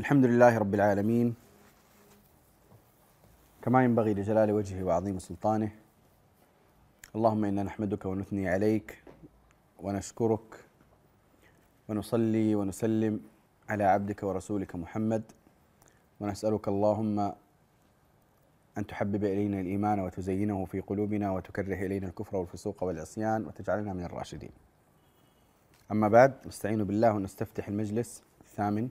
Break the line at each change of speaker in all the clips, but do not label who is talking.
الحمد لله رب العالمين. كما ينبغي لجلال وجهه وعظيم سلطانه. اللهم إنا نحمدك ونثني عليك ونشكرك ونصلي ونسلم على عبدك ورسولك محمد. ونسألك اللهم أن تحبب إلينا الإيمان وتزينه في قلوبنا وتكره إلينا الكفر والفسوق والعصيان وتجعلنا من الراشدين. أما بعد نستعين بالله ونستفتح المجلس الثامن.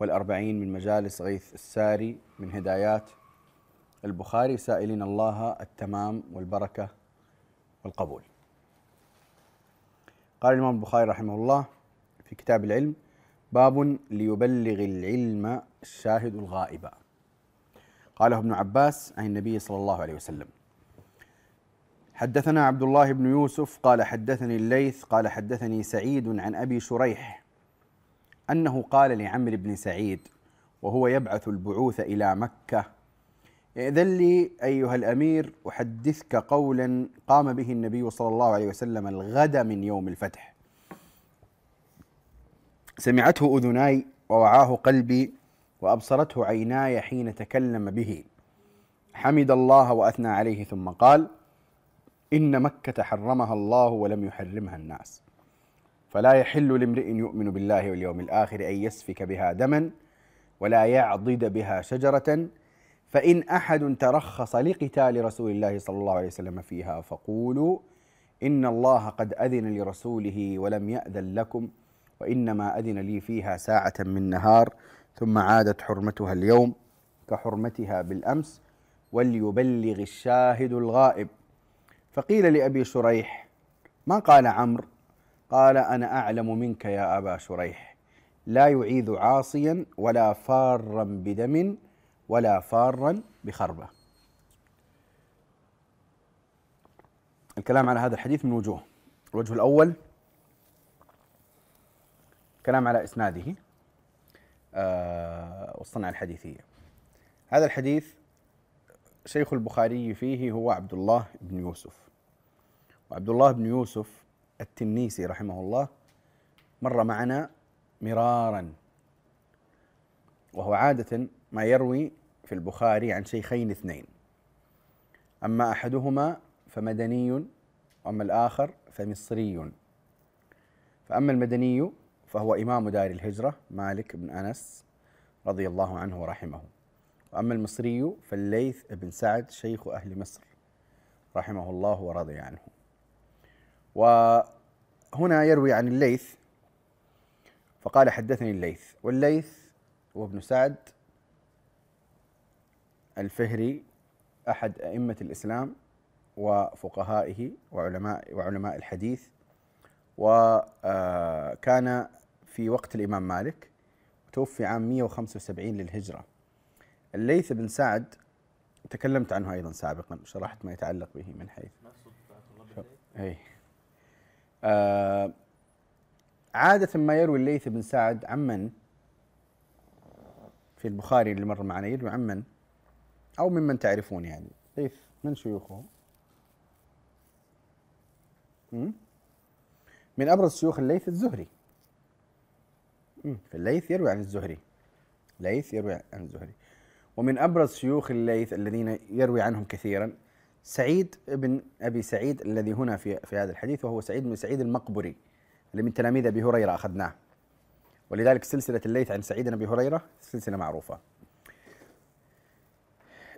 والأربعين من مجالس غيث الساري من هدايات البخاري سائلين الله التمام والبركة والقبول. قال الإمام البخاري رحمه الله في كتاب العلم باب ليبلغ العلم الشاهد الغائب. قاله ابن عباس عن النبي صلى الله عليه وسلم حدثنا عبد الله بن يوسف قال حدثني الليث قال حدثني سعيد عن أبي شريح أنه قال لعمرو بن سعيد وهو يبعث البعوث إلى مكة إذن لي أيها الأمير أحدثك قولا قام به النبي صلى الله عليه وسلم الغد من يوم الفتح. سمعته أذناي ووعاه قلبي وأبصرته عيناي حين تكلم به. حمد الله وأثنى عليه ثم قال إن مكة حرمها الله ولم يحرمها الناس. فلا يحل لامرئ يؤمن بالله واليوم الآخر أن يسفك بها دما ولا يعضد بها شجرة. فإن أحد ترخص لقتال رسول الله صلى الله عليه وسلم فيها فقولوا إن الله قد أذن لرسوله ولم يأذن لكم وإنما أذن لي فيها ساعة من نهار. ثم عادت حرمتها اليوم كحرمتها بالأمس وليبلغ الشاهد الغائب. فقيل لأبي شريح ما قال عمرو قال أنا أعلم منك يا أبا شريح. لا يعيذ عاصيا ولا فارا بدم ولا فارا بخربة. الكلام على هذا الحديث من وجوه. الوجه الأول كلام على إسناده آه والصنعة الحديثية هذا الحديث شيخ البخاري فيه هو عبد الله بن يوسف. وعبد الله بن يوسف التنيسي رحمه الله مر معنا مرارا وهو عادة ما يروي في البخاري عن شيخين اثنين. أما أحدهما فمدني وأما الآخر فمصري. فأما المدني فهو إمام دار الهجرة مالك بن أنس رضي الله عنه ورحمه. وأما المصري فالليث بن سعد شيخ أهل مصر رحمه الله ورضي عنه. وهنا يروي عن الليث فقال حدثني الليث. والليث هو ابن سعد الفهري أحد أئمة الإسلام وفقهائه وعلماء وعلماء الحديث. وكان في وقت الإمام مالك توفي عام 175 للهجرة. الليث بن سعد تكلمت عنه أيضا سابقا شرحت ما يتعلق به من حيث. أي آه عادة ما يروي الليث بن سعد عمن في البخاري اللي مر معنا يروي عمن أو ممن تعرفون يعني. ليث من شيوخه؟ من أبرز شيوخ الليث الزهري. في الليث يروي عن الزهري. ليث يروي عن الزهري. ومن أبرز شيوخ الليث الذين يروي عنهم كثيرا سعيد بن أبي سعيد الذي هنا في في هذا الحديث وهو سعيد بن سعيد المقبري اللي من تلاميذ أبي هريرة أخذناه. ولذلك سلسلة الليث عن سعيد بن أبي هريرة سلسلة معروفة.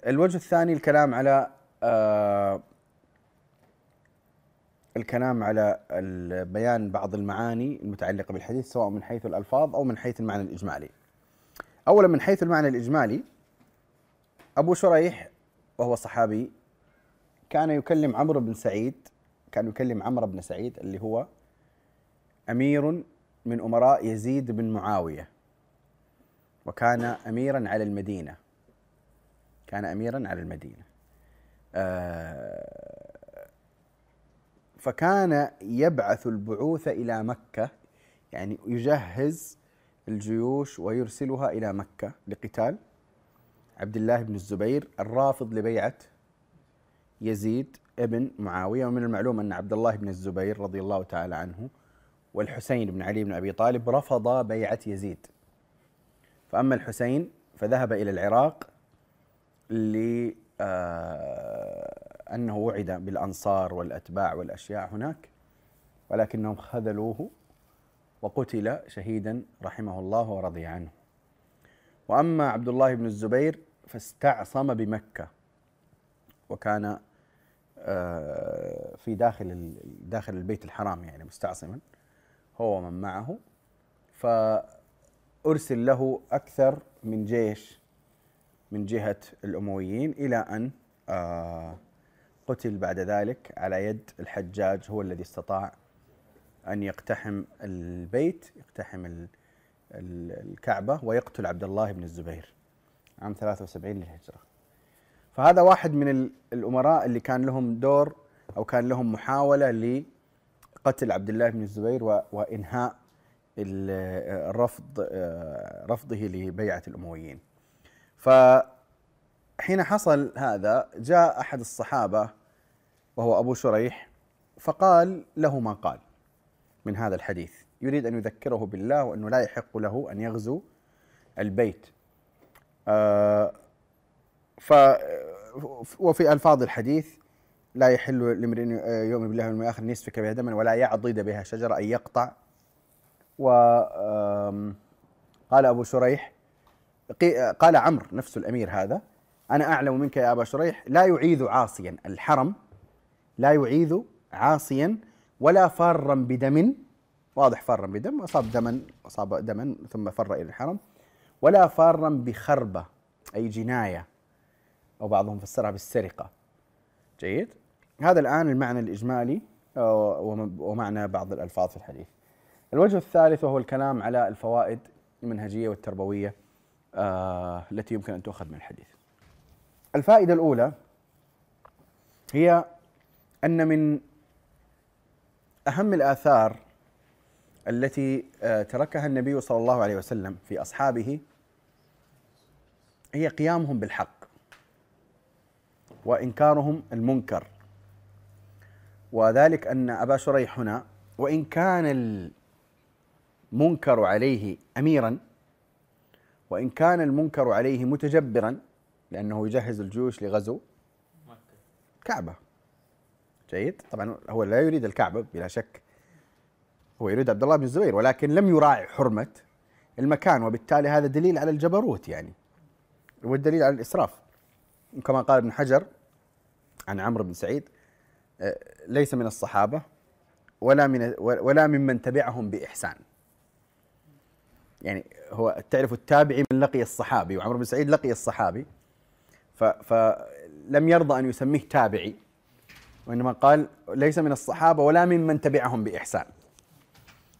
الوجه الثاني الكلام على آه الكلام على بيان بعض المعاني المتعلقة بالحديث سواء من حيث الألفاظ أو من حيث المعنى الإجمالي. أولا من حيث المعنى الإجمالي أبو شريح وهو صحابي كان يكلم عمرو بن سعيد كان يكلم عمرو بن سعيد اللي هو أمير من أمراء يزيد بن معاوية وكان أميرا على المدينة. كان أميرا على المدينة. آه فكان يبعث البعوث إلى مكة يعني يجهز الجيوش ويرسلها إلى مكة لقتال. عبد الله بن الزبير الرافض لبيعة يزيد ابن معاوية ومن المعلوم أن عبد الله بن الزبير رضي الله تعالى عنه والحسين بن علي بن أبي طالب رفض بيعة يزيد. فأما الحسين فذهب إلى العراق لأنه وعد بالأنصار والأتباع والأشياء هناك ولكنهم خذلوه وقتل شهيدا رحمه الله ورضي عنه. وأما عبد الله بن الزبير فاستعصم بمكة وكان آه، في داخل داخل البيت الحرام يعني مستعصما هو ومن معه. فأرسل له أكثر من جيش من جهة الأمويين إلى أن آه، قتل بعد ذلك على يد الحجاج هو الذي استطاع أن يقتحم البيت يقتحم الكعبة ويقتل عبد الله بن الزبير عام 73 للهجرة. فهذا واحد من الأمراء اللي كان لهم دور أو كان لهم محاولة لقتل عبد الله بن الزبير وإنهاء الرفض رفضه لبيعة الأمويين. فحين حصل هذا جاء أحد الصحابة وهو أبو شريح فقال له ما قال من هذا الحديث. يريد أن يذكره بالله وأنه لا يحق له أن يغزو البيت. آه ف وفي ألفاظ الحديث لا يحل لامرئ يؤمن بالله واليوم الآخر أن يسفك بها دما ولا يعضد بها شجرة أن يقطع. و قال أبو شريح قال عمرو نفس الأمير هذا أنا أعلم منك يا أبا شريح لا يعيذ عاصيا الحرم لا يعيذ عاصيا ولا فارا بدم واضح فارا بدم أصاب دما أصاب دما ثم فر إلى الحرم ولا فارا بخربة أي جناية. أو بعضهم فسرها بالسرقة. جيد؟ هذا الآن المعنى الإجمالي ومعنى بعض الألفاظ في الحديث. الوجه الثالث وهو الكلام على الفوائد المنهجية والتربوية آه التي يمكن أن تؤخذ من الحديث. الفائدة الأولى هي أن من أهم الآثار التي آه، تركها النبي صلى الله عليه وسلم في أصحابه هي قيامهم بالحق. وإنكارهم المنكر. وذلك أن أبا شريح هنا وإن كان المنكر عليه أميرا وإن كان المنكر عليه متجبرا لأنه يجهز الجيوش لغزو كعبة. جيد؟ طبعا هو لا يريد الكعبة بلا شك. هو يريد عبد الله بن الزبير ولكن لم يراعي حرمة المكان وبالتالي هذا دليل على الجبروت يعني. والدليل على الإسراف. كما قال ابن حجر عن عمرو بن سعيد آه، ليس من الصحابة ولا من ولا ممن تبعهم بإحسان. يعني هو تعرف التابعي من لقي الصحابي وعمرو بن سعيد لقي الصحابي فلم يرضى أن يسميه تابعي وإنما قال ليس من الصحابة ولا ممن تبعهم بإحسان.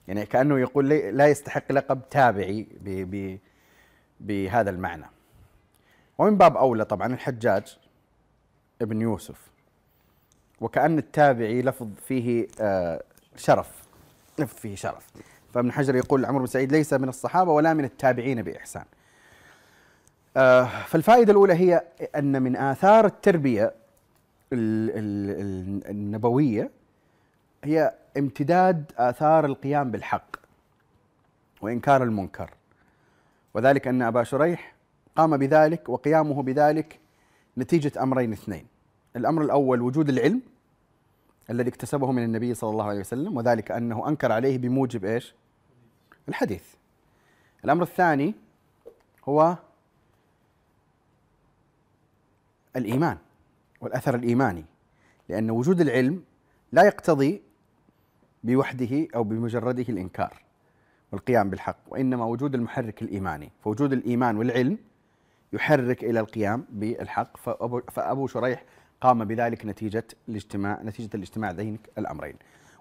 يعني كأنه يقول لا يستحق لقب تابعي بهذا المعنى. ومن باب أولى طبعا الحجاج ابن يوسف وكأن التابعي لفظ فيه آه، شرف لفظ فيه شرف. فابن حجر يقول عمرو بن سعيد ليس من الصحابة ولا من التابعين بإحسان. آه، فالفائدة الأولى هي أن من آثار التربية النبوية هي امتداد آثار القيام بالحق وإنكار المنكر. وذلك أن أبا شريح قام بذلك وقيامه بذلك نتيجة أمرين اثنين. الأمر الأول وجود العلم الذي اكتسبه من النبي صلى الله عليه وسلم وذلك أنه أنكر عليه بموجب إيش؟ الحديث. الأمر الثاني هو الإيمان والأثر الإيماني لأن وجود العلم لا يقتضي بوحده أو بمجرده الإنكار والقيام بالحق وإنما وجود المحرك الإيماني. فوجود الإيمان والعلم يحرك إلى القيام بالحق فأبو, فأبو شريح قام بذلك نتيجة الاجتماع نتيجة الاجتماع ذين الأمرين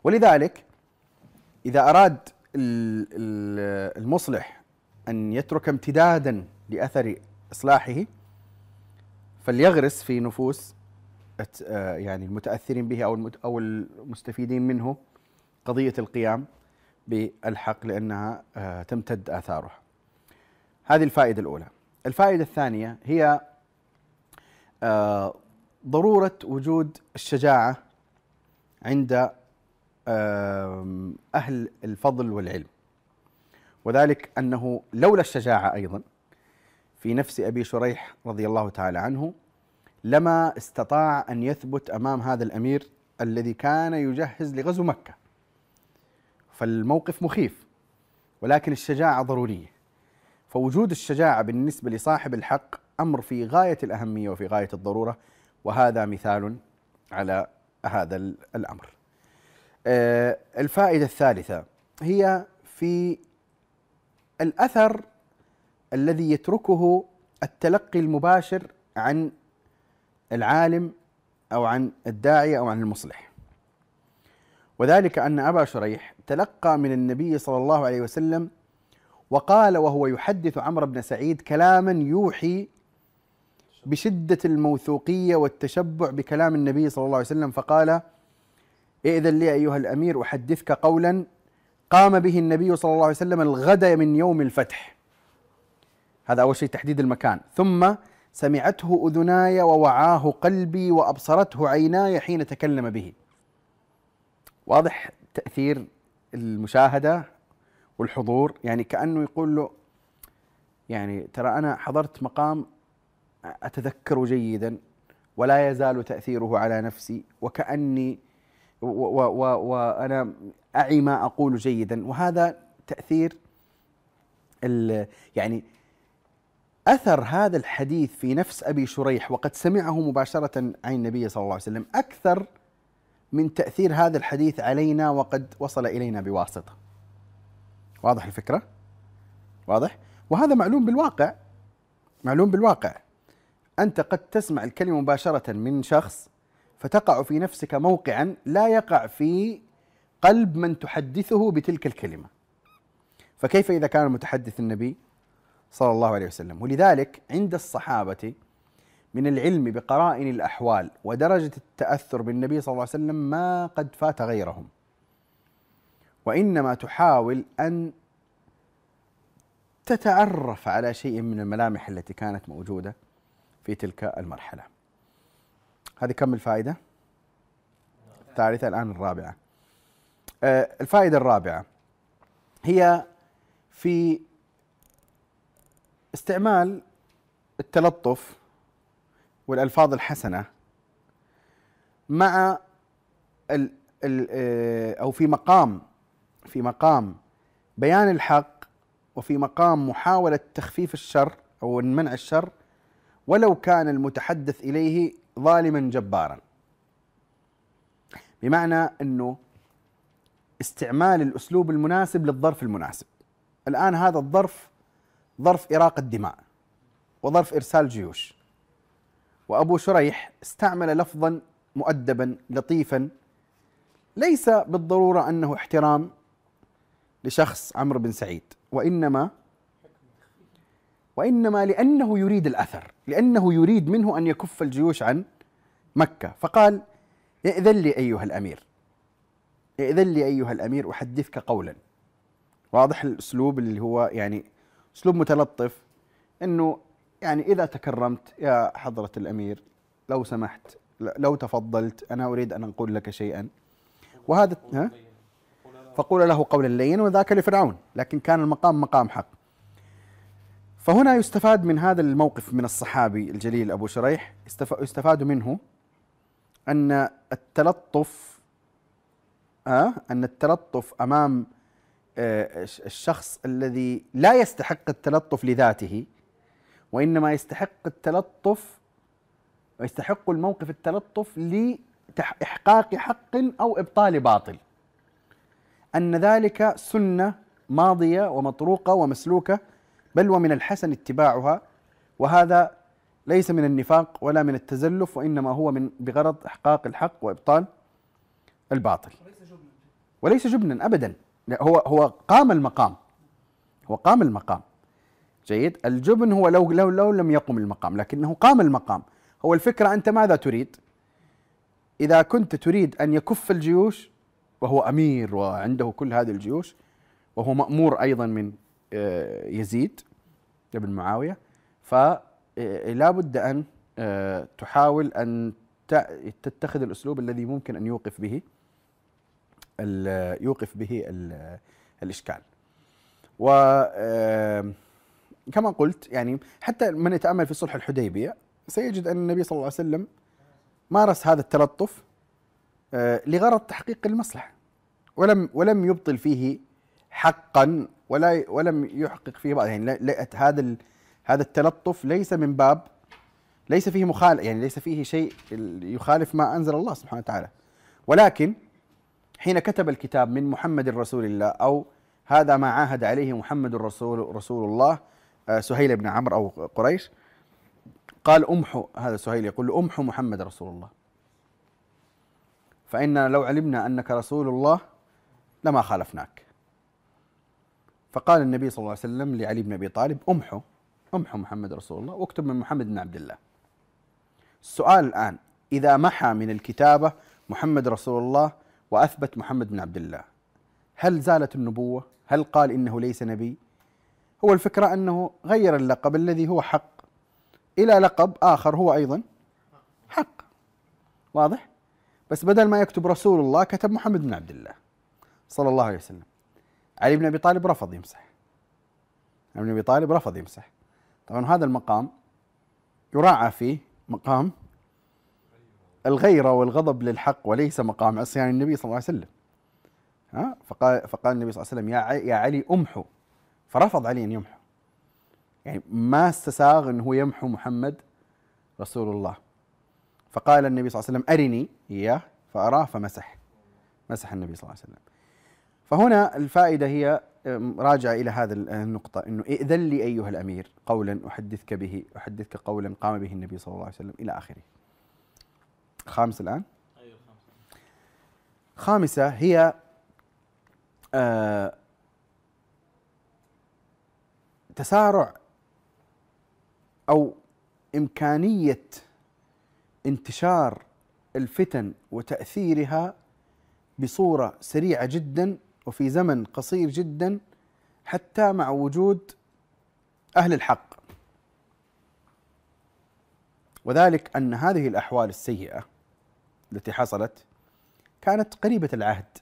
ولذلك إذا أراد المصلح أن يترك امتدادا لأثر إصلاحه فليغرس في نفوس آه، يعني المتأثرين به أو أو المستفيدين منه قضية القيام بالحق لأنها آه، تمتد اثارها. هذه الفائدة الأولى. الفائدة الثانية هي آه، ضرورة وجود الشجاعة عند أهل الفضل والعلم. وذلك أنه لولا الشجاعة أيضا في نفس أبي شريح رضي الله تعالى عنه لما استطاع أن يثبت أمام هذا الأمير الذي كان يجهز لغزو مكة. فالموقف مخيف ولكن الشجاعة ضرورية. فوجود الشجاعة بالنسبة لصاحب الحق أمر في غاية الأهمية وفي غاية الضرورة وهذا مثال على هذا الأمر. آه، الفائدة الثالثة هي في الأثر الذي يتركه التلقي المباشر عن العالم أو عن الداعيه أو عن المصلح. وذلك أن أبا شريح تلقى من النبي صلى الله عليه وسلم وقال وهو يحدث عمرو بن سعيد كلاما يوحي بشدة الموثوقية والتشبع بكلام النبي صلى الله عليه وسلم فقال: ائذن لي أيها الأمير أحدثك قولا قام به النبي صلى الله عليه وسلم الغد من يوم الفتح. هذا أول شيء تحديد المكان، ثم سمعته أذناي ووعاه قلبي وأبصرته عيناي حين تكلم به. واضح تأثير المشاهدة والحضور يعني كأنه يقول له يعني ترى أنا حضرت مقام اتذكر جيدا ولا يزال تأثيره على نفسي وكأني وأنا أعي ما أقول جيدا وهذا تأثير يعني أثر هذا الحديث في نفس أبي شريح وقد سمعه مباشرة عن النبي صلى الله عليه وسلم أكثر من تأثير هذا الحديث علينا وقد وصل إلينا بواسطة. واضح الفكرة؟ واضح؟ وهذا معلوم بالواقع معلوم بالواقع أنت قد تسمع الكلمة مباشرة من شخص فتقع في نفسك موقعا لا يقع في قلب من تحدثه بتلك الكلمة. فكيف إذا كان المتحدث النبي صلى الله عليه وسلم؟ ولذلك عند الصحابة من العلم بقرائن الأحوال ودرجة التأثر بالنبي صلى الله عليه وسلم ما قد فات غيرهم. وإنما تحاول أن تتعرف على شيء من الملامح التي كانت موجودة في تلك المرحلة. هذه كم الفائدة؟ الثالثة الآن الرابعة آه، الفائدة الرابعة هي في استعمال التلطف والألفاظ الحسنة مع ال آه، أو في مقام في مقام بيان الحق وفي مقام محاولة تخفيف الشر أو منع الشر ولو كان المتحدث إليه ظالما جبارا. بمعنى إنه استعمال الأسلوب المناسب للظرف المناسب. الآن هذا الظرف ظرف اراقه دماء وظرف إرسال جيوش. وأبو شريح استعمل لفظا مؤدبا لطيفا ليس بالضرورة أنه احترام لشخص عمرو بن سعيد. وإنما وإنما لأنه يريد الأثر لأنه يريد منه أن يكف الجيوش عن مكة. فقال ائذن لي أيها الأمير ائذن لي أيها الأمير أحدثك قولا. واضح الأسلوب اللي هو يعني أسلوب متلطف إنه يعني إذا تكرمت يا حضرة الأمير لو سمحت لو تفضلت أنا أريد أن أقول لك شيئا. وهذا ها؟ فقول له قولا لينا وذاك لفرعون لكن كان المقام مقام حق. فهنا يستفاد من هذا الموقف من الصحابي الجليل أبو شريح يستفاد منه أن التلطف آه أن التلطف أمام آه الشخص الذي لا يستحق التلطف لذاته وإنما يستحق التلطف ويستحق الموقف التلطف لاحقاق حق أو إبطال باطل. أن ذلك سنة ماضية ومطروقة ومسلوكة بل ومن الحسن اتباعها وهذا ليس من النفاق ولا من التزلف وإنما هو من بغرض إحقاق الحق وإبطال الباطل. وليس جبنا ابدا هو هو قام المقام. هو قام المقام. جيد؟ الجبن هو لو لو لو لم يقم المقام لكنه قام المقام. هو الفكرة أنت ماذا تريد؟ إذا كنت تريد أن يكف الجيوش وهو أمير وعنده كل هذه الجيوش وهو مأمور أيضا من آه، يزيد ابن معاوية. ف إيه، لا بد أن آه، تحاول أن تتخذ الأسلوب الذي ممكن أن يوقف به يوقف به الإشكال. و كما قلت يعني حتى من يتأمل في صلح الحديبية سيجد أن النبي صلى الله عليه وسلم مارس هذا التلطف آه، لغرض تحقيق المصلحة. ولم ولم يبطل فيه حقا ولا ولم يحقق فيه بعض. يعني هذا هذا التلطف ليس من باب ليس فيه مخالف يعني ليس فيه شيء يخالف ما أنزل الله سبحانه وتعالى. ولكن حين كتب الكتاب من محمد رسول الله أو هذا ما عاهد عليه محمد رسول رسول الله آه، سهيل بن عمرو أو قريش قال امحو هذا سهيل يقول امحو محمد رسول الله. فإننا لو علمنا أنك رسول الله لما خالفناك فقال النبي صلى الله عليه وسلم لعلي بن أبي طالب أمحو أمحو محمد رسول الله واكتب من محمد بن عبد الله السؤال الآن إذا محى من الكتابة محمد رسول الله وأثبت محمد بن عبد الله هل زالت النبوة؟ هل قال إنه ليس نبي؟ هو الفكرة أنه غير اللقب الذي هو حق إلى لقب آخر هو أيضا حق واضح؟ بس بدل ما يكتب رسول الله كتب محمد بن عبد الله صلى الله عليه وسلم. علي بن أبي طالب رفض يمسح. علي بن أبي طالب رفض يمسح. طبعا هذا المقام يراعى فيه مقام الغيرة والغضب للحق وليس مقام عصيان النبي صلى الله عليه وسلم. ها؟ فقال فقال النبي صلى الله عليه وسلم يا يا علي امحو. فرفض علي أن يمحو. يعني ما استساغ أنه يمحو محمد رسول الله. فقال النبي صلى الله عليه وسلم أرني إياه فأراه فمسح. مسح النبي صلى الله عليه وسلم. فهنا الفائدة هي راجعة إلى هذا النقطة أنه ائذن لي أيها الأمير قولا أحدثك به أحدثك قولا قام به النبي صلى الله عليه وسلم إلى آخره. خامس الآن؟ أيوة خامسة هي آه تسارع أو إمكانية انتشار الفتن وتأثيرها بصورة سريعة جدا وفي زمن قصير جدا حتى مع وجود أهل الحق. وذلك أن هذه الأحوال السيئة التي حصلت كانت قريبة العهد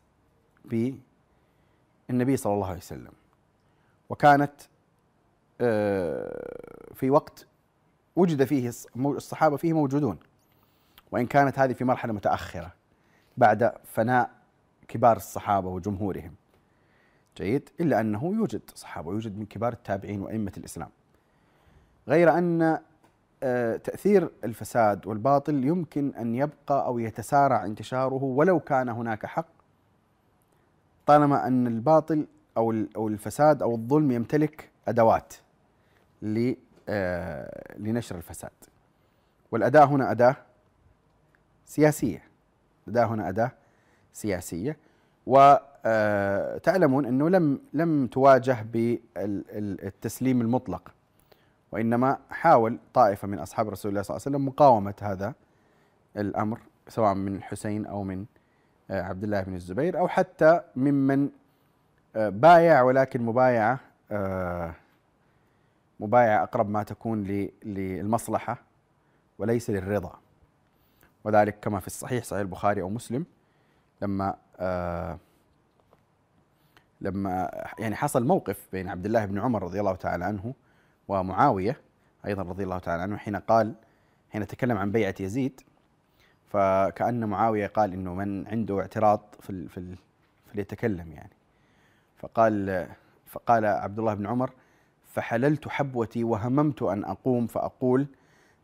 بالنبي صلى الله عليه وسلم وكانت آه، في وقت وجد فيه الصحابة فيه موجودون. وإن كانت هذه في مرحلة متأخرة بعد فناء كبار الصحابة وجمهورهم. جيد؟ إلا أنه يوجد صحابة ويوجد من كبار التابعين وأئمة الإسلام. غير أن آه، تأثير الفساد والباطل يمكن أن يبقى أو يتسارع انتشاره ولو كان هناك حق طالما أن الباطل أو أو الفساد أو الظلم يمتلك أدوات آه، لنشر الفساد. والأداة هنا أداة سياسية. أداة هنا أداة سياسية. وتعلمون آه، أنه لم لم تواجه بالتسليم المطلق وإنما حاول طائفة من أصحاب رسول الله صلى الله عليه وسلم مقاومة هذا الأمر سواء من الحسين أو من آه، عبد الله بن الزبير أو حتى ممن آه، بايع ولكن مبايعة مبايعة أقرب ما تكون للمصلحة وليس للرضا. وذلك كما في الصحيح صحيح البخاري أو مسلم لما آه لما يعني حصل موقف بين عبد الله بن عمر رضي الله تعالى عنه ومعاوية أيضا رضي الله تعالى عنه حين قال حين تكلم عن بيعة يزيد فكأن معاوية قال إنه من عنده اعتراض في في فليتكلم يعني. فقال فقال عبد الله بن عمر فحللت حبوتي وهممت أن أقوم فأقول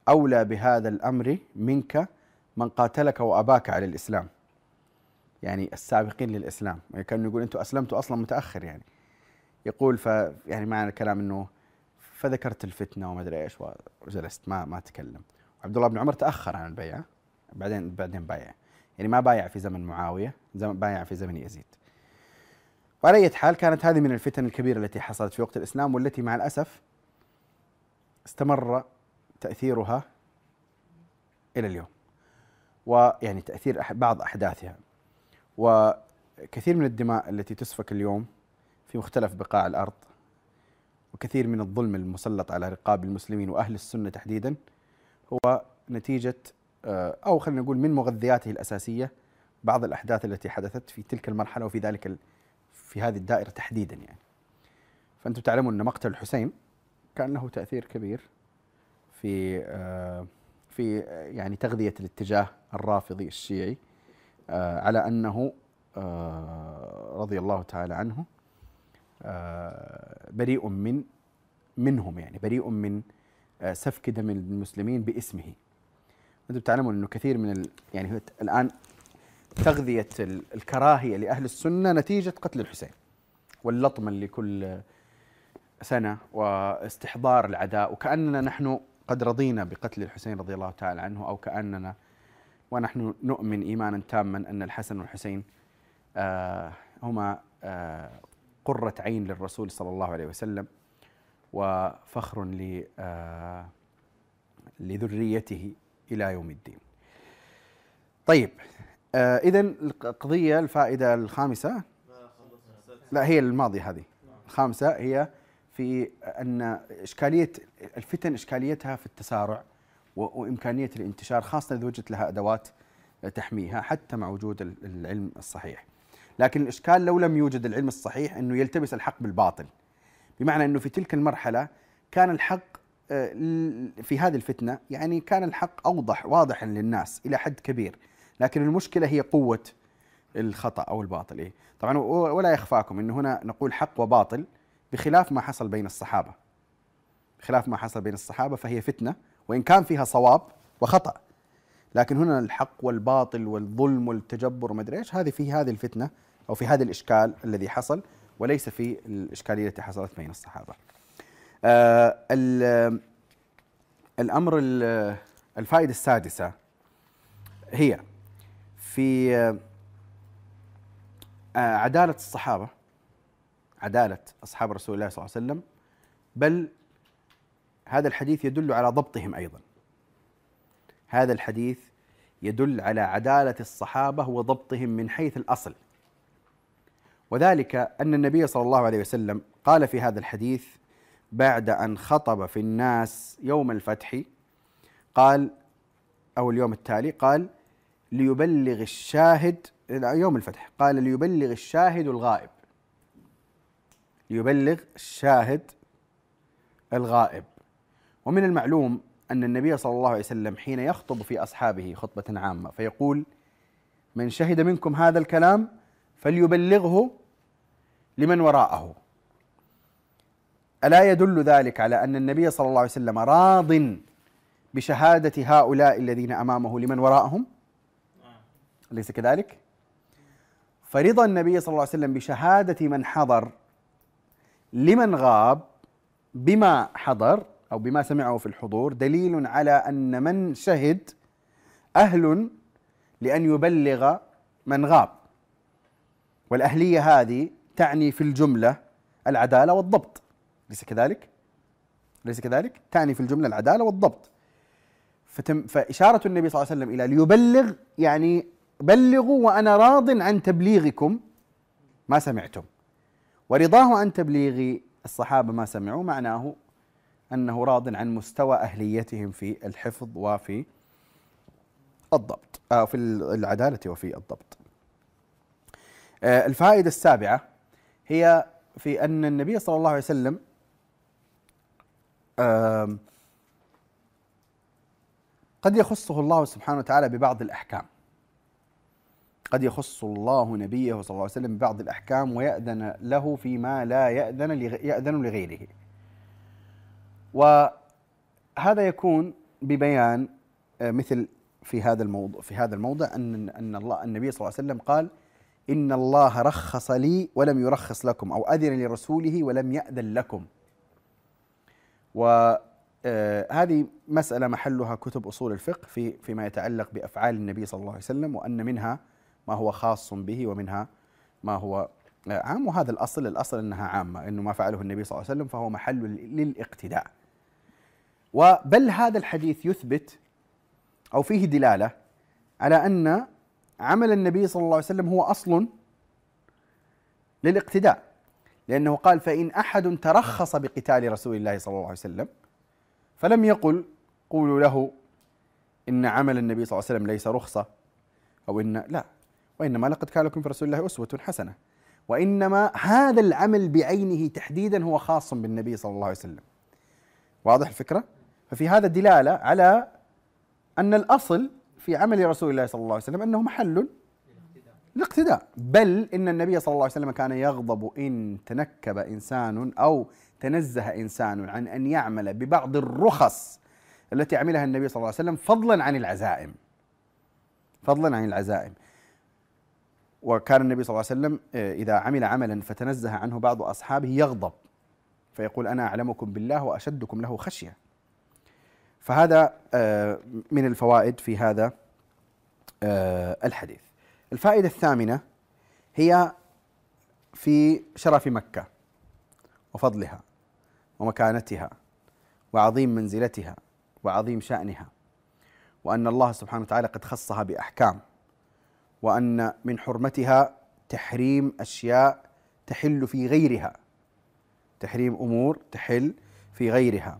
أولى بهذا الأمر منك من قاتلك وأباك على الإسلام. يعني السابقين للإسلام. يعني كانوا يقول أنتم أسلمتوا أصلا متأخر يعني. يقول ف يعني معنى الكلام إنه فذكرت الفتنة وما أدري إيش وجلست ما ما تكلم عبد الله بن عمر تأخر عن البيعه بعدين بعدين بايع. يعني ما بايع في زمن معاوية زمن بايع في زمن يزيد. وعلى أي حال كانت هذه من الفتن الكبيرة التي حصلت في وقت الإسلام والتي مع الأسف استمر تأثيرها إلى اليوم. ويعني تأثير بعض أحداثها. وكثير من الدماء التي تسفك اليوم في مختلف بقاع الأرض وكثير من الظلم المسلط على رقاب المسلمين وأهل السنة تحديدا هو نتيجة آه، أو خلينا نقول من مغذياته الأساسية بعض الأحداث التي حدثت في تلك المرحلة وفي ذلك في هذه الدائرة تحديدا يعني. فأنتم تعلمون أن مقتل الحسين كان له تأثير كبير في آه، في يعني تغذية الاتجاه الرافضي الشيعي آه، على أنه آه، رضي الله تعالى عنه بريء من منهم يعني بريء من سفك دم المسلمين باسمه. أنتم تعلمون إنه كثير من يعني الآن تغذية الكراهية لأهل السنة نتيجة قتل الحسين واللطمه لكل سنة واستحضار العداء وكأننا نحن قد رضينا بقتل الحسين رضي الله تعالى عنه أو كأننا ونحن نؤمن إيمانا تاما أن الحسن والحسين آه هما آه قرة عين للرسول صلى الله عليه وسلم وفخر آه لذريته إلى يوم الدين. طيب اذا القضية الفائدة الخامسة لا هي الماضية هذه الخامسة هي في أن إشكالية الفتن إشكاليتها في التسارع وإمكانية الانتشار خاصة إذا وجدت لها أدوات تحميها حتى مع وجود العلم الصحيح. لكن الإشكال لو لم يوجد العلم الصحيح إنه يلتبس الحق بالباطل. بمعنى إنه في تلك المرحلة كان الحق آه، في هذه الفتنة يعني كان الحق أوضح واضحا للناس إلى حد كبير، لكن المشكلة هي قوة الخطأ أو الباطل إيه؟ طبعا ولا يخفاكم إنه هنا نقول حق وباطل بخلاف ما حصل بين الصحابة بخلاف ما حصل بين الصحابة فهي فتنة وإن كان فيها صواب وخطأ لكن هنا الحق والباطل والظلم والتجبر وما أدري إيش هذه في هذه الفتنة أو في هذا الإشكال الذي حصل وليس في الإشكالية التي حصلت بين الصحابة. آه الأمر الفائدة السادسة هي في آه، عدالة الصحابة عدالة أصحاب رسول الله صلى الله عليه وسلم بل هذا الحديث يدل على ضبطهم أيضا. هذا الحديث يدل على عدالة الصحابة وضبطهم من حيث الأصل. وذلك أن النبي صلى الله عليه وسلم قال في هذا الحديث بعد أن خطب في الناس يوم الفتح قال أو اليوم التالي قال ليبلغ الشاهد يوم الفتح قال ليبلغ الشاهد الغائب. ليبلغ الشاهد الغائب. ومن المعلوم أن النبي صلى الله عليه وسلم حين يخطب في أصحابه خطبة عامة فيقول من شهد منكم هذا الكلام فليبلغه لمن وراءه ألا يدل ذلك على أن النبي صلى الله عليه وسلم راض بشهادة هؤلاء الذين أمامه لمن وراءهم أليس كذلك؟ فرضا النبي صلى الله عليه وسلم بشهادة من حضر لمن غاب بما حضر أو بما سمعه في الحضور دليل على أن من شهد أهل لأن يبلغ من غاب والأهلية هذه تعني في الجملة العدالة والضبط ليس كذلك؟ ليس كذلك؟ تعني في الجملة العدالة والضبط فتم فإشارة النبي صلى الله عليه وسلم إلى ليبلغ يعني بلغوا وأنا راض عن تبليغكم ما سمعتم ورضاه عن تبليغ الصحابة ما سمعوا معناه أنه راض عن مستوى أهليتهم في الحفظ وفي الضبط آه، في العدالة وفي الضبط. آه، الفائدة السابعة هي في أن النبي صلى الله عليه وسلم قد يخصه الله سبحانه وتعالى ببعض الأحكام. قد يخص الله نبيه صلى الله عليه وسلم ببعض الأحكام ويأذن له فيما لا يأذن يأذن لغيره. وهذا يكون ببيان آه، مثل في هذا الموضوع في هذا الموضع أن أن الله النبي صلى الله عليه وسلم قال إن الله رخص لي ولم يرخص لكم أو أذن لرسوله ولم يأذن لكم. وهذه آه، مسألة محلها كتب أصول الفقه في فيما يتعلق بأفعال النبي صلى الله عليه وسلم وأن منها ما هو خاص به ومنها ما هو عام. وهذا الأصل الأصل أنها عامة أنه ما فعله النبي صلى الله عليه وسلم فهو محل للإقتداء. وبل هذا الحديث يثبت أو فيه دلالة على أن عمل النبي صلى الله عليه وسلم هو أصل للاقتداء. لأنه قال فإن أحد ترخص بقتال رسول الله صلى الله عليه وسلم فلم يقل قولوا له إن عمل النبي صلى الله عليه وسلم ليس رخصة أو إن لا وإنما لقد كان لكم في رسول الله أسوة حسنة. وإنما هذا العمل بعينه تحديدا هو خاص بالنبي صلى الله عليه وسلم. واضح الفكرة؟ ففي هذا دلالة على أن الأصل في عمل رسول الله صلى الله عليه وسلم أنه محل الاقتداء بل إن النبي صلى الله عليه وسلم كان يغضب إن تنكب إنسان أو تنزه إنسان عن أن يعمل ببعض الرخص التي عملها النبي صلى الله عليه وسلم فضلا عن العزائم. فضلا عن العزائم. وكان النبي صلى الله عليه وسلم آه، إذا عمل عملا فتنزه عنه بعض أصحابه يغضب. فيقول أنا أعلمكم بالله وأشدكم له خشية. فهذا آه، من الفوائد في هذا آه، الحديث. الفائدة الثامنة هي في شرف مكة وفضلها ومكانتها وعظيم منزلتها وعظيم شأنها وأن الله سبحانه وتعالى قد خصها بأحكام وأن من حرمتها تحريم أشياء تحل في غيرها. تحريم أمور تحل في غيرها.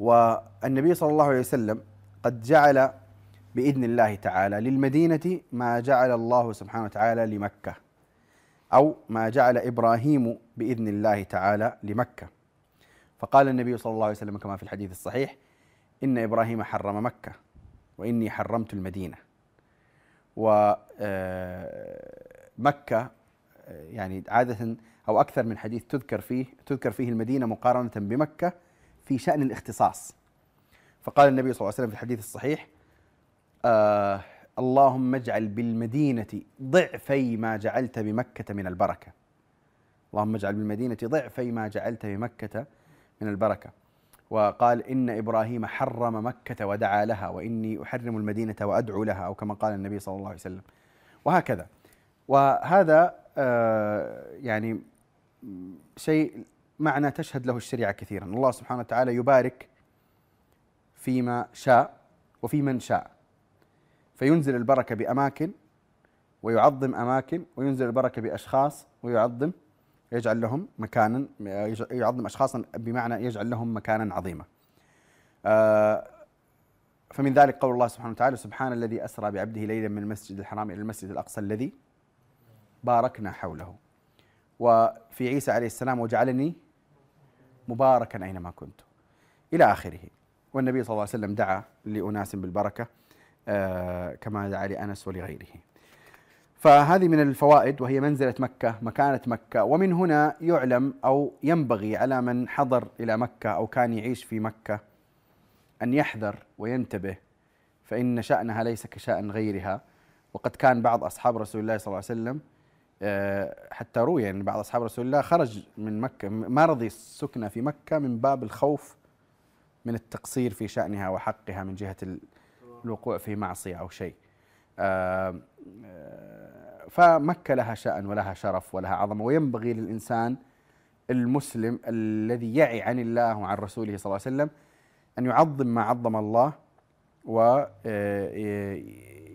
والنبي صلى الله عليه وسلم قد جعل بإذن الله تعالى للمدينة ما جعل الله سبحانه وتعالى لمكة أو ما جعل إبراهيم بإذن الله تعالى لمكة. فقال النبي صلى الله عليه وسلم كما في الحديث الصحيح إن إبراهيم حرم مكة وإني حرمت المدينة. ومكه آه، آه، يعني عادة أو أكثر من حديث تذكر فيه تذكر فيه المدينة مقارنة بمكة في شأن الاختصاص. فقال النبي صلى الله عليه وسلم في الحديث الصحيح آه اللهم اجعل بالمدينة ضعفي ما جعلت بمكة من البركة. اللهم اجعل بالمدينة ضعفي ما جعلت بمكة من البركة. وقال إن إبراهيم حرم مكة ودعا لها وإني أحرم المدينة وأدعو لها أو كما قال النبي صلى الله عليه وسلم. وهكذا. وهذا آه يعني شيء معنى تشهد له الشريعة كثيرا. الله سبحانه وتعالى يبارك فيما شاء وفي من شاء. فينزل البركة بأماكن ويعظم أماكن وينزل البركة بأشخاص ويعظم يجعل لهم مكانا يعظم أشخاصا بمعنى يجعل لهم مكانا عظيما. آه، فمن ذلك قول الله سبحانه وتعالى سبحان الذي أسرى بعبده ليلا من المسجد الحرام إلى المسجد الأقصى الذي باركنا حوله. وفي عيسى عليه السلام وجعلني مباركا أينما كنت. إلى آخره. والنبي صلى الله عليه وسلم دعا لأناس بالبركة آه، كما دعا لأنس ولغيره. فهذه من الفوائد وهي منزلة مكة مكانة مكة. ومن هنا يعلم أو ينبغي على من حضر إلى مكة أو كان يعيش في مكة أن يحذر وينتبه فإن شأنها ليس كشأن غيرها. وقد كان بعض أصحاب رسول الله صلى الله عليه وسلم حتى روي يعني بعض أصحاب رسول الله خرج من مكة ما رضي السكنة في مكة من باب الخوف من التقصير في شأنها وحقها من جهة الوقوع في معصية أو شيء. آه، آه، فمكة لها شأن ولها شرف ولها عظمة وينبغي للإنسان المسلم الذي يعي عن الله وعن رسوله صلى الله عليه وسلم أن يعظم ما عظم الله و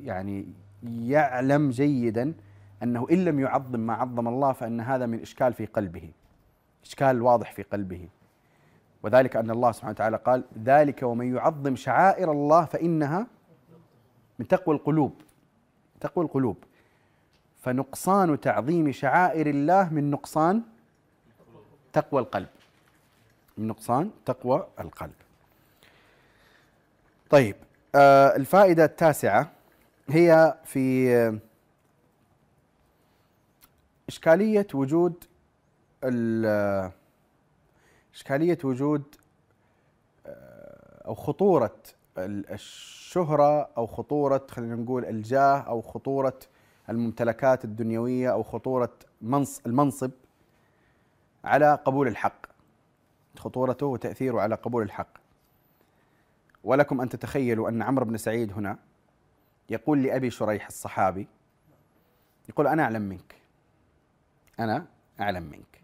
يعني يعلم جيدا أنه إن لم يعظم ما عظم الله فإن هذا من إشكال في قلبه إشكال واضح في قلبه. وذلك أن الله سبحانه وتعالى قال ذلك ومن يعظم شعائر الله فإنها من تقوى القلوب تقوى القلوب. فنقصان تعظيم شعائر الله من نقصان تقوى القلب من نقصان تقوى القلب. طيب آه الفائدة التاسعة هي في إشكالية وجود إشكالية وجود أو خطورة الشهرة أو خطورة خلينا نقول الجاه أو خطورة الممتلكات الدنيوية أو خطورة المنصب على قبول الحق. خطورته وتأثيره على قبول الحق. ولكم أن تتخيلوا أن عمرو بن سعيد هنا يقول لأبي شريح الصحابي يقول أنا أعلم منك. أنا أعلم منك.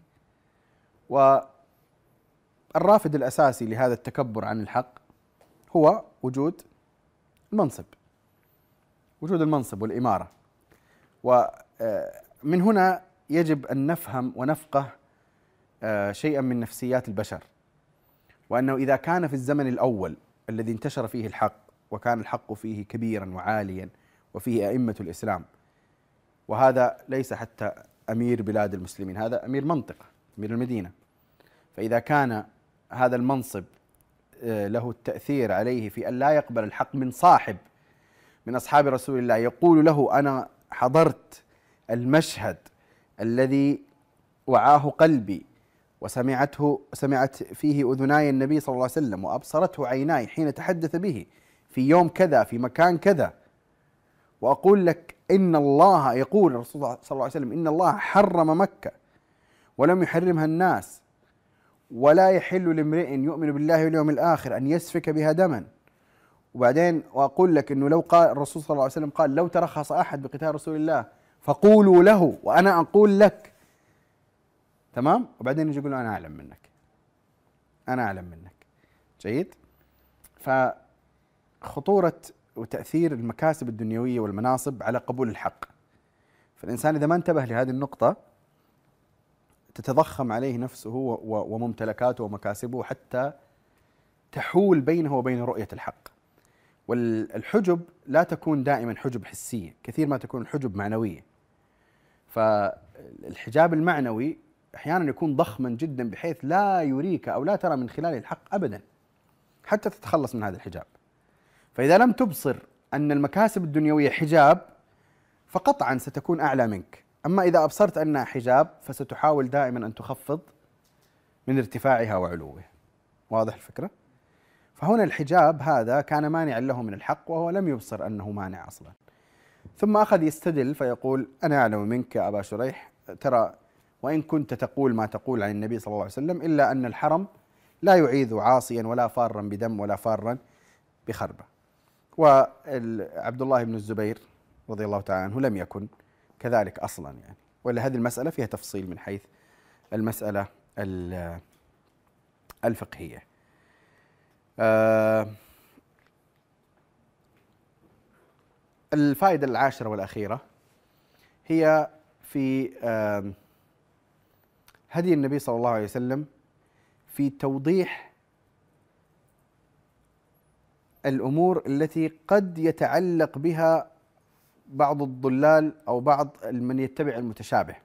والرافد الأساسي لهذا التكبر عن الحق هو وجود المنصب. وجود المنصب والإمارة. ومن آه، هنا يجب أن نفهم ونفقه آه، شيئا من نفسيات البشر. وأنه إذا كان في الزمن الأول الذي انتشر فيه الحق وكان الحق فيه كبيرا وعاليا وفيه أئمة الإسلام وهذا ليس حتى أمير بلاد المسلمين. هذا أمير منطقه أمير المدينة. فإذا كان هذا المنصب آه، له التأثير عليه في أن لا يقبل الحق من صاحب من أصحاب رسول الله يقول له أنا حضرت المشهد الذي وعاه قلبي وسمعته سمعت فيه أذناي النبي صلى الله عليه وسلم وأبصرته عيناي حين تحدث به في يوم كذا في مكان كذا. وأقول لك إن الله يقول الرسول صلى الله عليه وسلم إن الله حرم مكة ولم يحرمها الناس ولا يحل لامرئ يؤمن بالله واليوم الآخر أن يسفك بها دما. وبعدين وأقول لك أنه لو قال الرسول صلى الله عليه وسلم قال لو ترخص أحد بقتال رسول الله فقولوا له وأنا أقول لك. تمام؟ وبعدين يجي يقول أنا أعلم منك. أنا أعلم منك. جيد؟ فخطورة وتأثير المكاسب الدنيوية والمناصب على قبول الحق. فالإنسان إذا ما انتبه لهذه النقطة تتضخم عليه نفسه وممتلكاته ومكاسبه حتى تحول بينه وبين رؤية الحق. والحجب لا تكون دائما حجب حسية كثير ما تكون الحجب معنوية. فالحجاب المعنوي أحيانا يكون ضخما جدا بحيث لا يريك أو لا ترى من خلاله الحق أبدا حتى تتخلص من هذا الحجاب. فإذا لم تبصر أن المكاسب الدنيوية حجاب فقطعا ستكون أعلى منك. أما إذا أبصرت أنها حجاب فستحاول دائما أن تخفض من ارتفاعها وعلوها واضح الفكرة؟ فهنا الحجاب هذا كان مانعا له من الحق وهو لم يبصر أنه مانع أصلا. ثم أخذ يستدل فيقول أنا أعلم منك يا أبا شريح. ترى وإن كنت تقول ما تقول عن النبي صلى الله عليه وسلم إلا أن الحرم لا يعيذ عاصيا ولا فارا بدم ولا فارا بخربة. وعبد الله بن الزبير رضي الله تعالى عنه لم يكن كذلك أصلا يعني ولا هذه المسألة فيها تفصيل من حيث المسألة الفقهية. آه، الفائدة العاشرة والأخيرة هي في هدي النبي صلى الله عليه وسلم في توضيح الأمور التي قد يتعلق بها بعض الضلال أو بعض من يتبع المتشابه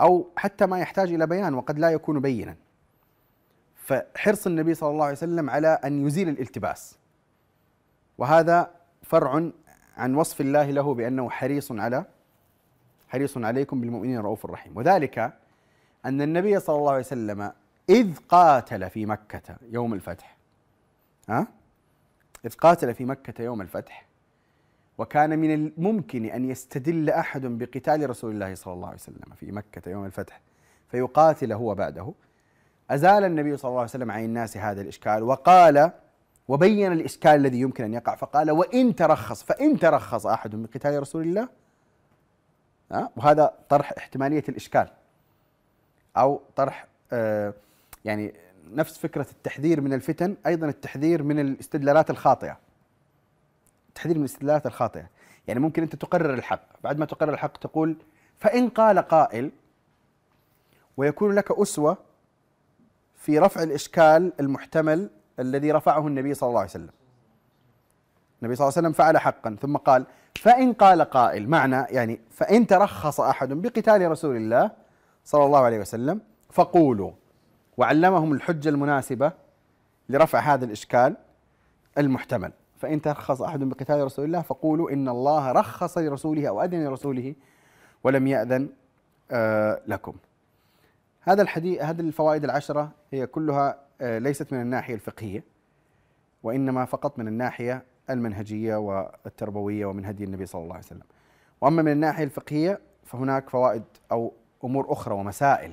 أو حتى ما يحتاج إلى بيان وقد لا يكون بينا. فحرص النبي صلى الله عليه وسلم على أن يزيل الالتباس. وهذا فرع عن وصف الله له بأنه حريص على حريص عليكم بالمؤمنين رؤوف رحيم. وذلك أن النبي صلى الله عليه وسلم إذ قاتل في مكة يوم الفتح. ها؟ إذ قاتل في مكة يوم الفتح. وكان من الممكن أن يستدل أحد بقتال رسول الله صلى الله عليه وسلم في مكة يوم الفتح فيقاتل هو بعده. أزال النبي صلى الله عليه وسلم عن الناس هذا الإشكال وقال وبين الإشكال الذي يمكن أن يقع فقال وإن ترخص فإن ترخص أحد بقتال رسول الله. وهذا طرح احتمالية الإشكال أو طرح آه يعني نفس فكرة التحذير من الفتن أيضا التحذير من الاستدلالات الخاطئة. تحذير من الاستدلالات الخاطئة. يعني ممكن أنت تقرر الحق بعد ما تقرر الحق تقول فإن قال قائل ويكون لك أسوة في رفع الإشكال المحتمل الذي رفعه النبي صلى الله عليه وسلم. النبي صلى الله عليه وسلم فعل حقا ثم قال فإن قال قائل معنى يعني فإن ترخص أحد بقتال رسول الله صلى الله عليه وسلم فقولوا. وعلمهم الحجة المناسبة لرفع هذا الإشكال المحتمل. فإن ترخص أحد بقتال رسول الله فقولوا إن الله رخص لرسوله أو أذن لرسوله ولم يأذن آه، لكم. هذا الحديث هذه الفوائد العشرة هي كلها آه، ليست من الناحية الفقهية وإنما فقط من الناحية المنهجية والتربوية ومن هدي النبي صلى الله عليه وسلم. وأما من الناحية الفقهية فهناك فوائد أو أمور أخرى ومسائل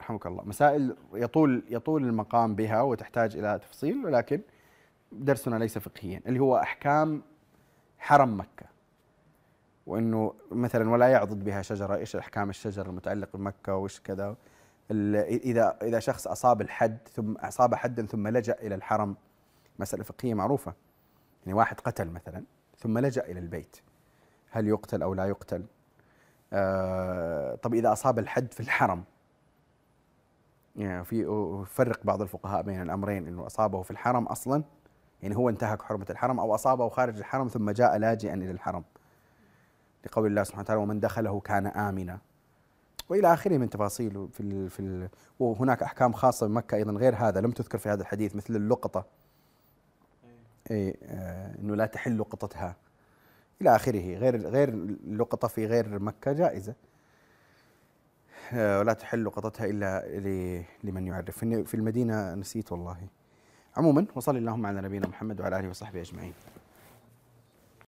رحمك الله. مسائل يطول يطول المقام بها وتحتاج إلى تفصيل ولكن درسنا ليس فقهيا اللي هو أحكام حرم مكة. وإنه مثلا ولا يعضد بها شجرة إيش أحكام الشجر المتعلق بمكة وإيش كذا؟ إذا إذا شخص أصاب الحد ثم أصاب حدا ثم لجأ إلى الحرم مسألة فقهية معروفة. يعني واحد قتل مثلا ثم لجأ إلى البيت. هل يقتل أو لا يقتل؟ آه طب إذا أصاب الحد في الحرم. يعني في فرق بعض الفقهاء بين الأمرين إنه أصابه في الحرم أصلا يعني هو انتهك حرمة الحرم أو أصابه خارج الحرم ثم جاء لاجئا إلى الحرم. لقول الله سبحانه وتعالى ومن دخله كان آمنا. وإلى آخره من تفاصيل في ال في ال وهناك أحكام خاصة بمكة أيضا غير هذا لم تذكر في هذا الحديث مثل اللقطة. اي آه إنه لا تحل لقطتها إلى آخره. غير غير اللقطه في غير مكة جائزة. آه ولا تحل لقطتها إلا لمن يعرف. في المدينة نسيت والله. عموما وصلى اللهم على نبينا محمد وعلى آله وصحبه أجمعين.